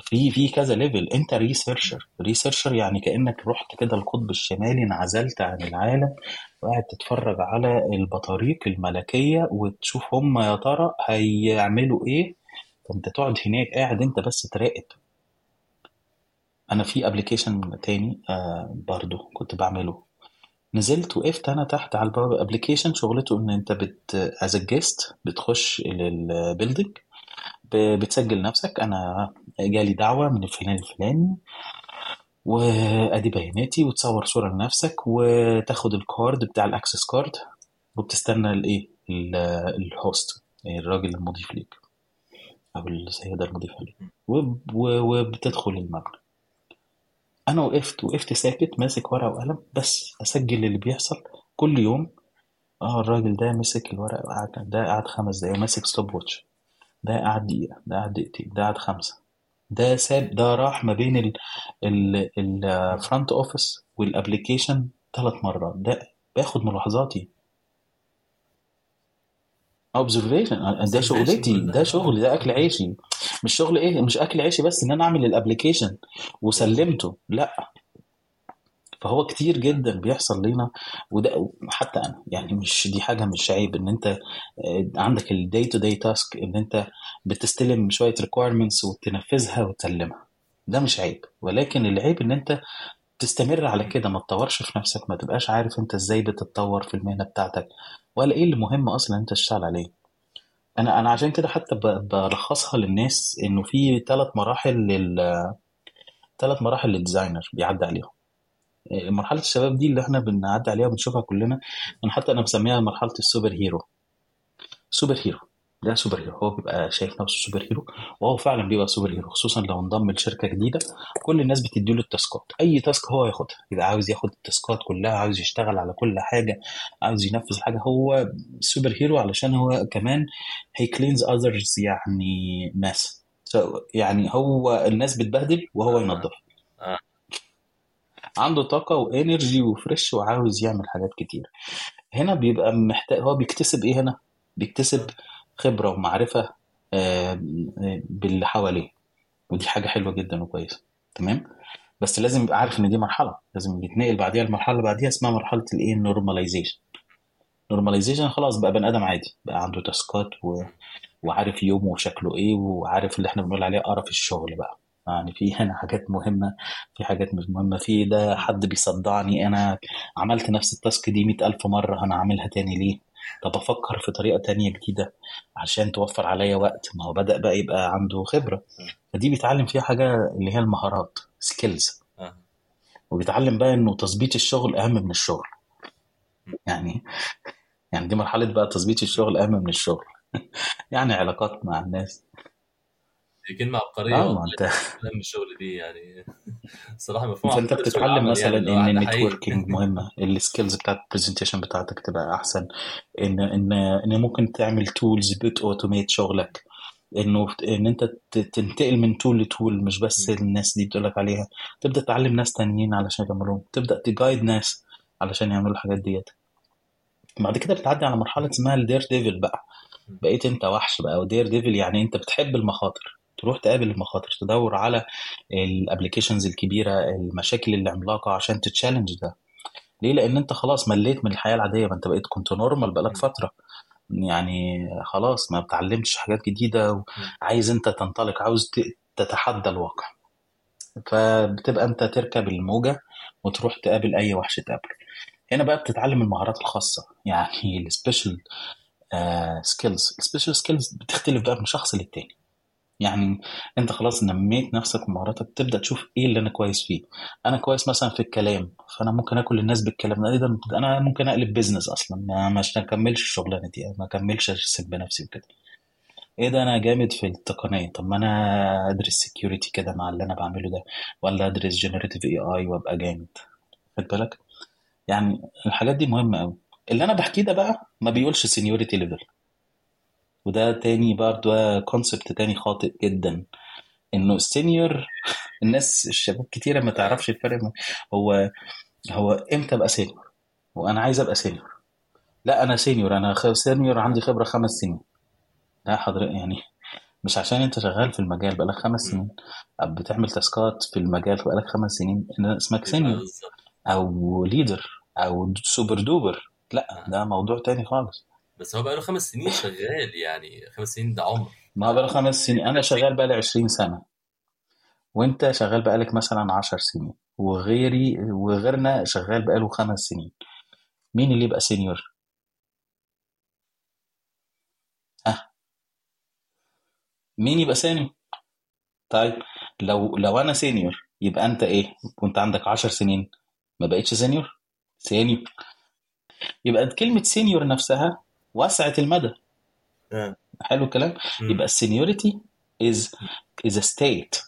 في في كذا level انت researcher researcher يعني كأنك رحت كده القطب الشمالي انعزلت عن العالم وقاعد تتفرج على البطاريق الملكية وتشوف هم يا ترى هيعملوا إيه. فانت تقعد هناك قاعد انت بس تراقب. أنا في application تاني آه برضو كنت بعمله. نزلت وقفت أنا تحت على الباب application. شغلته إن أنت بت as guest بتخش لل building بتسجل نفسك. أنا جالي دعوة من الفلان الفلاني وأدي بياناتي وتصور صورة لنفسك وتاخد ال card بتاع ال access card وبتستنى الايه ال- ال host الراجل المضيف ليك أو السيده المضيفة ليك. وبتدخل المبنى. أنا وقفت وقفت ساكت ماسك ورقة وقلم بس أسجل اللي بيحصل. كل يوم آه الراجل ده مسك الورق وقعد ده قعد خمس دقايق ماسك stopwatch ده قعد دقيقة ده قعد دقيقتين ده قعد خمسة. ده ساب ده راح ما بين ال ال ال front office وال application ثلاث مرات. ده باخد ملاحظاتي. observation ده شغلتي. ده شغلي. ده أكل عيشي. مش شغل إيه؟ مش أكل عيشي بس إن أنا أعمل ال application وسلمته. لا. فهو كتير جدا بيحصل لينا. وده حتى أنا. يعني مش دي حاجة مش عيب إن أنت آه، عندك ال day to day task إن أنت بتستلم شوية requirements وتنفذها وتسلمها. ده مش عيب. ولكن العيب إن أنت تستمر على كده ما تطورش في نفسك ما تبقاش عارف انت إزاي بتتطور في المهنة بتاعتك ولا إيه اللي مهم أصلا انت تشتغل عليه. أنا أنا عشان كده حتى ب- بلخصها للناس انه في ثلاث مراحل لل ثلاث مراحل لل designer بيعدي عليهم. مرحلة الشباب دي اللي إحنا بنعدي عليها وبنشوفها كلنا أنا حتى أنا بسميها مرحلة ال super hero. super hero. ده super hero هو بيبقى شايف نفسه super hero وهو فعلا بيبقى super hero خصوصا لو انضم لشركة جديدة كل الناس بتديله ال tasks. أي task هو ياخدها يبقى عاوز ياخد ال tasks كلها عاوز يشتغل على كل حاجة عاوز ينفذ حاجة هو super hero علشان هو كمان he cleans others يعني ناس. يعني هو الناس بتبهدل وهو آه. ينظف آه. عنده طاقة و energy و fresh وعاوز يعمل حاجات كتير. هنا بيبقى محتاج هو بيكتسب إيه هنا؟ بيكتسب خبرة ومعرفة آه، باللي حواليه. ودي حاجة حلوة جدا وكويسة. تمام؟ بس لازم يبقى عارف إن دي مرحلة. لازم يتنقل بعديها المرحلة اللي بعديها اسمها مرحلة الإيه؟ ال normalization normalization خلاص بقى بني آدم عادي. بقى عنده tasks و... وعارف يومه وشكله إيه وعارف اللي إحنا بنقول عليه قرف الشغل بقى. يعني في هنا حاجات مهمة في حاجات مش مهمة في ده حد بيصدعني أنا عملت نفس ال task دي مئة ألف مرة أنا عاملها تاني ليه؟ طب أفكر في طريقة تانية جديدة عشان توفر عليا وقت. ما هو بدأ بقى يبقى عنده خبرة. فدي بيتعلم فيها حاجة اللي هي المهارات skills آه. وبيتعلم بقى إنه تظبيط الشغل أهم من الشغل. يعني يعني دي مرحلة بقى تظبيط الشغل أهم من الشغل. يعني علاقات مع الناس. دي كلمة عبقرية آه ما أنت. من الشغل دي يعني. صراحة مفهوم لسوق بتتعلم يعني مثلا هو إن ال networking مهمه ال skills بتاعت ال presentation بتاعتك تبقى أحسن. إن إن إن ممكن تعمل tools بت automate شغلك. إنه إن أنت تنتقل من tool ل tool مش بس. الناس دي بتقولك عليها. تبدأ تعلم ناس تانيين علشان يعملوهم. تبدأ ت guide ناس علشان يعملوا الحاجات ديت. بعد كده بتعدي على مرحلة اسمها ال daredevil بقى. بقيت أنت وحش بقى و daredevil يعني أنت بتحب المخاطر. تروح تقابل المخاطر تدور على ال applications الكبيرة المشاكل العملاقة عشان ت challenge ده. ليه؟ لأن أنت خلاص مليت من الحياة العادية ما أنت بقيت كنت normal بقالك. فترة. يعني خلاص ما بتعلمش حاجات جديدة م. وعايز أنت تنطلق عاوز تتحدى الواقع. فبتبقى أنت تركب الموجة وتروح تقابل أي وحش تقابله. هنا بقى بتتعلم المهارات الخاصة. يعني ال special skills ال special skills بتختلف بقى من شخص للتاني. يعني انت خلاص نميت نفسك ومهاراتك تبدأ تشوف إيه اللي أنا كويس فيه. أنا كويس مثلا في الكلام فأنا ممكن آكل الناس بالكلام ده ده أنا ممكن أقلب business أصلا ما مش أكملش الشغلانه دي ما أكملش أرسم بنفسي وكده. إيه ده أنا جامد في التقنية. طب ما أنا أدرس security كده مع اللي أنا بعمله ده ولا أدرس generative AI وأبقى جامد. خد بالك؟ يعني الحاجات دي مهمة قوي اللي أنا بحكيه ده بقى ما بيقولش seniority level وده تاني برضه concept تاني خاطئ جدا إنه ال senior الناس الشباب كتيرة ما تعرفش الفرق هو هو إمتى أبقى senior وأنا عايز أبقى senior لا أنا senior أنا senior عندي خبرة خمس سنين. لا حضرتك يعني مش عشان أنت شغال في المجال بقالك خمس. سنين. أو بتعمل task ات في المجال بقالك خمس سنين. إن اسمك senior أو leader أو super duper لا. ده موضوع تاني خالص. بس هو بقاله خمس سنين شغال يعني خمس سنين ده عمر. ما بقى خمس سنين. أنا شغال بقالي 20 سنة. وأنت شغال بقالك مثلا 10 سنين. وغيري وغيرنا شغال بقاله خمس سنين. مين اللي يبقى senior ها؟ مين يبقى senior طيب لو لو أنا senior يبقى أنت إيه؟ كنت عندك 10 سنين. ما بقتش senior senior يبقى كلمة senior نفسها وسعة المدى. آه. حلو الكلام. م. يبقى ال seniority is a state.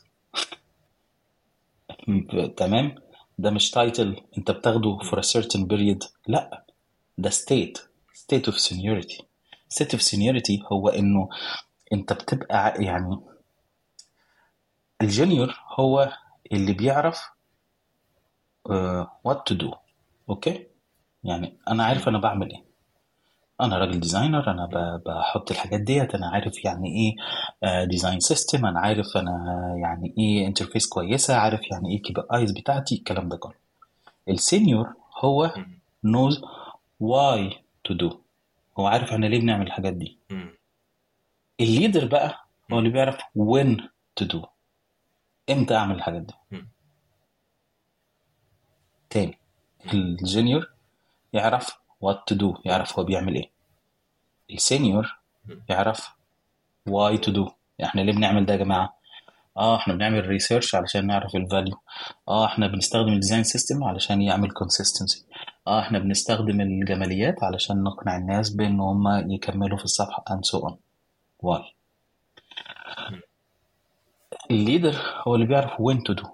تمام؟ ده مش title انت بتاخده for a certain period. لا. ده state. State of seniority. State of seniority هو إنه انت بتبقى يعني ال junior هو اللي بيعرف what to do. okay يعني أنا عارف. أنا بعمل إيه. أنا راجل designer أنا ب- بحط الحاجات ديت أنا عارف يعني إيه design system أنا عارف أنا يعني إيه interface كويسة عارف يعني إيه KPIs بتاعتي الكلام ده كله ال senior هو knows why to do هو عارف إحنا ليه بنعمل الحاجات دي. ال leader بقى هو. اللي بيعرف when to do إمتى أعمل الحاجات دي. تاني ال junior يعرف what to do يعرف هو بيعمل إيه. ال senior. يعرف why to do. إحنا ليه بنعمل ده يا جماعة؟ آه إحنا بنعمل research علشان نعرف ال value آه إحنا بنستخدم ال design system علشان يعمل consistency آه إحنا بنستخدم الجماليات علشان نقنع الناس بإن هم يكملوا في الصفحة and so on. Why م. ال leader هو اللي بيعرف when to do.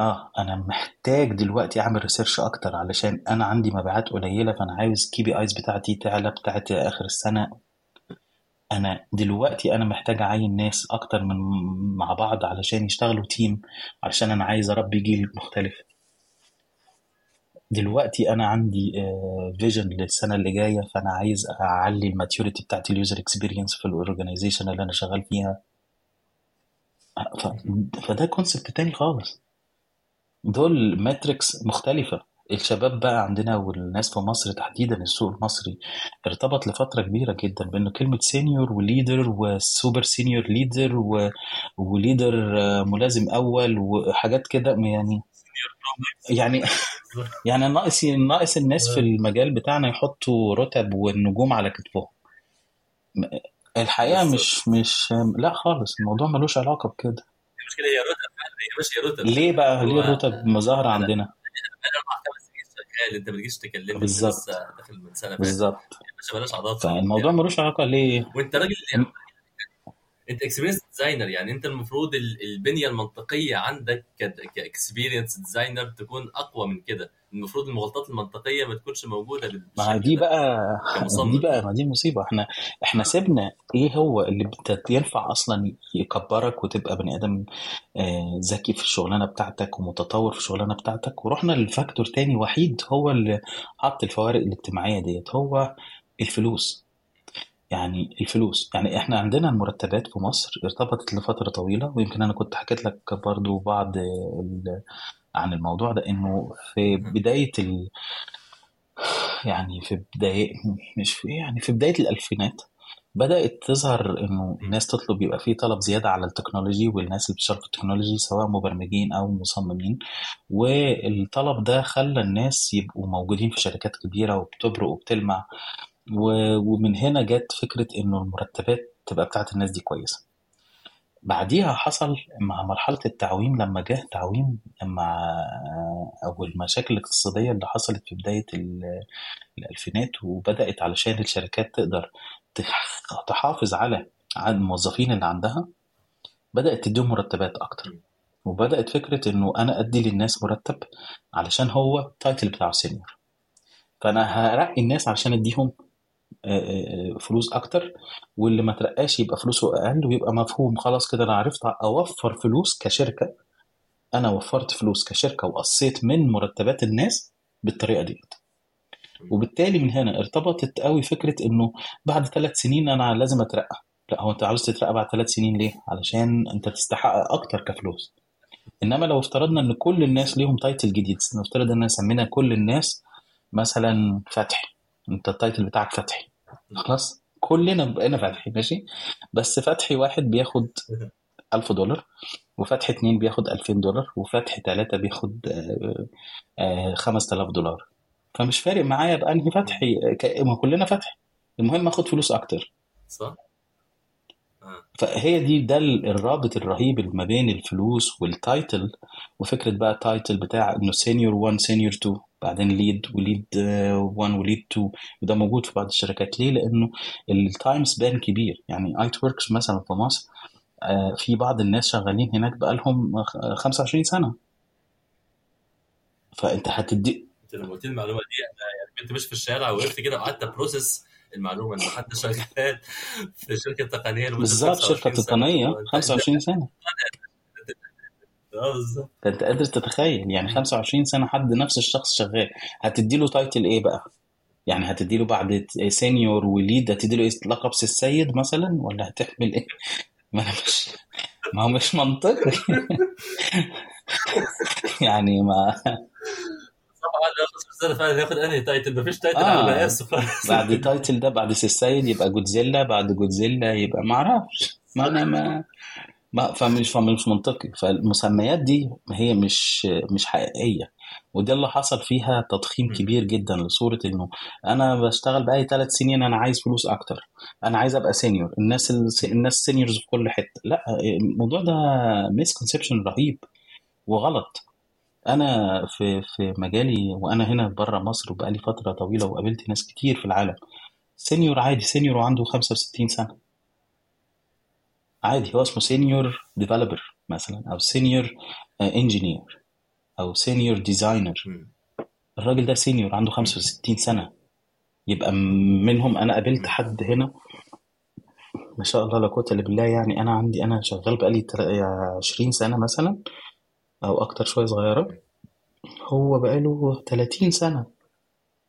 آه أنا محتاج دلوقتي أعمل research أكتر علشان أنا عندي مبيعات قليلة فأنا عاوز KPIs بتاعتي تعلى بتاعت آخر السنة. أنا دلوقتي أنا محتاج أعين ناس أكتر من مع بعض علشان يشتغلوا team علشان أنا عايز أربي جيل مختلف. دلوقتي أنا عندي vision للسنة اللي جاية فأنا عايز أعلي ال maturity بتاعت ال user experience في ال organization اللي أنا شغال فيها. فده concept تاني خالص. دول matrix مختلفة. الشباب بقى عندنا والناس في مصر تحديدا السوق المصري ارتبط لفترة كبيرة جدا بأنه كلمة senior و leader و super senior leader و... و leader ملازم أول وحاجات كده يعني يعني يعني ناقص ناقص الناس في المجال بتاعنا يحطوا رتب والنجوم على كتفهم. الحقيقة مش مش لا خالص الموضوع ملوش علاقة بكده. المشكلة هي رتب. هي رتب ليه بقى؟ ليه الرتب مظاهرة أنا عندنا؟ أنا خمس سنين شغال أنت ما بتجيش تكلمني بالظبط. لسه داخل من سنة بالظبط. فالموضوع ملوش علاقة ليه؟ وأنت راجل يعني أنت experience designer يعني أنت المفروض ال- البنية المنطقية عندك ك experience designer تكون أقوى من كده. المفروض المغالطات المنطقية ما تكونش موجودة ما دي بقى دي بقى ما دي مصيبة. إحنا إحنا سيبنا إيه هو اللي ينفع أصلا يكبرك وتبقى بني آدم آه، ذكي في الشغلانة بتاعتك ومتطور في الشغلانة بتاعتك. ورحنا لفاكتور تاني وحيد هو اللي حط الفوارق الاجتماعية ديت هو الفلوس. يعني الفلوس. يعني إحنا عندنا المرتبات في مصر ارتبطت لفترة طويلة ويمكن أنا كنت حكيت لك برضو بعض ال- عن الموضوع ده إنه في بداية ال يعني في بداية مش في يعني في بداية الألفينات بدأت تظهر إنه الناس تطلب يبقى في طلب زيادة على التكنولوجي والناس اللي بتشتغل في التكنولوجي سواء مبرمجين أو مصممين. والطلب ده خلى الناس يبقوا موجودين في شركات كبيرة وبتبرق وبتلمع. ومن هنا جت فكرة إنه المرتبات تبقى بتاعت الناس دي كويسة. بعديها حصل مع مرحلة التعويم لما جه تعويم مع أو المشاكل الاقتصادية اللي حصلت في بداية ال- الألفينات وبدأت علشان الشركات تقدر تح- تحافظ على الموظفين اللي عندها بدأت تديهم مرتبات أكتر. وبدأت فكرة إنه أنا أدي للناس مرتب علشان هو ال title بتاعه senior فأنا هرقي الناس علشان أديهم فلوس أكتر واللي ما ترقاش يبقى فلوسه أقل ويبقى مفهوم. خلاص كده أنا عرفت أوفر فلوس كشركة. أنا وفرت فلوس كشركة وقصيت من مرتبات الناس بالطريقة ديت. وبالتالي من هنا ارتبطت قوي فكرة إنه بعد ثلاث سنين أنا لازم أترقى. لا هو أنت عاوز تترقى بعد ثلاث سنين ليه؟ علشان أنت تستحق أكتر كفلوس. إنما لو افترضنا إن كل الناس ليهم تايتل جديد نفترض إن سمينا كل الناس مثلا فتحي. انت ال title بتاعك فتحي. خلاص؟ كلنا بقينا فتحي ماشي؟ بس فتحي واحد بياخد 1000 دولار وفتحي اتنين بياخد 2000 دولار وفتحي تلاتة بياخد آه، آه، 5000 دولار. فمش فارق معايا بأنهي فتحي ما كلنا فتحي. المهم اخد فلوس أكتر. صح؟ آه. فهي دي ده ال- الرابط الرهيب اللي ما بين الفلوس وال title وفكرة بقى ال title بتاع إنه senior 1 senior 2 بعدين lead و lead 1 و lead 2 وده موجود في بعض الشركات. ليه؟ لأنه ال time span كبير. يعني ITWorx مثلا في مصر آه، في بعض الناس شغالين هناك بقالهم خ- 25 سنة. فأنت هتدي أنت لما قلت المعلومة دي أنا يعني كنت ماشي في الشارع وقفت كده وقعدت أ process المعلومة إن حد شغال في شركة تقنية بالظبط 25 شركه تقنية فانت 25 سنة. آه بالظبط. فانت قادر تتخيل. يعني 25 سنة حد نفس الشخص شغال. هتدي له title إيه بقى؟ يعني هتدي له بعد senior و lead هتدي له إيه لقب سي السيد مثلا؟ ولا هتحمل إيه؟ ما أنا مش ما هو مش منطقي. يعني ما طبعا السنة فعلا ياخد أنهي title مفيش title على آه. مقاسه خالص بعد ال title ده بعد سي السيد يبقى جودزيلا بعد جودزيلا يبقى ما أعرفش. ما أنا ما ما فمش فمش منطقي. فالمسميات دي هي مش مش حقيقية وده اللي حصل فيها تضخيم. كبير جدا لصورة إنه أنا بشتغل بقالي ثلاث سنين أنا عايز فلوس أكتر أنا عايز أبقى senior الناس الناس seniors في كل حتة. لا الموضوع ده misconception رهيب وغلط. أنا في في مجالي وأنا هنا بره مصر وبقالي فترة طويلة وقابلت ناس كتير في العالم senior عادي senior وعنده 65 سنة. عادي هو اسمه senior developer مثلا أو senior engineer أو senior designer. الراجل ده senior عنده مم. 65 سنة يبقى منهم أنا قابلت. حد هنا ما شاء الله لا قوة إلا بالله يعني أنا عندي أنا شغال بقالي تل- 20 سنة مثلا أو أكتر شوية صغيرة هو بقاله 30 سنة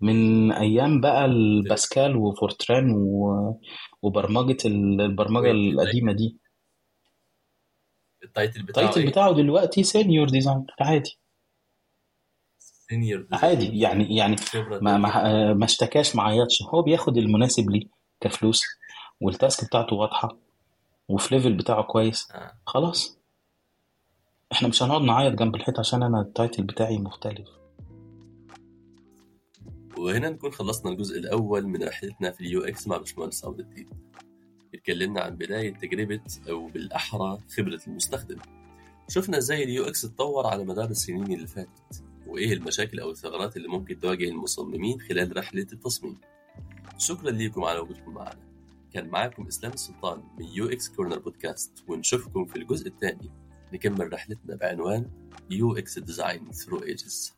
من أيام بقى الباسكال وفورتران و... وبرمجة ال- البرمجة القديمة دي ال title بتاعه ال title إيه؟ بتاعه دلوقتي senior designer عادي. senior عادي يعني يعني خبرة ما تدريب ما ما اشتكاش ما عيطش. هو بياخد المناسب ليه كفلوس وال task بتاعته واضحة وفي level بتاعه كويس. آه. خلاص. إحنا مش هنقعد نعيط جنب الحيط عشان أنا ال title بتاعي مختلف. وهنا نكون خلصنا الجزء الأول من رحلتنا في ال UX مع باشمهندس عمرو الديب. اتكلمنا عن بداية تجربة أو بالأحرى خبرة المستخدم. شفنا إزاي ال UX اتطور على مدار السنين اللي فاتت وإيه المشاكل أو الثغرات اللي ممكن تواجه المصممين خلال رحلة التصميم. شكرا ليكم على وجودكم معنا. كان معاكم إسلام السلطان من UX Corner Podcast ونشوفكم في الجزء الثاني. نكمل رحلتنا بعنوان يو إكس ديزاين ثرو ايجز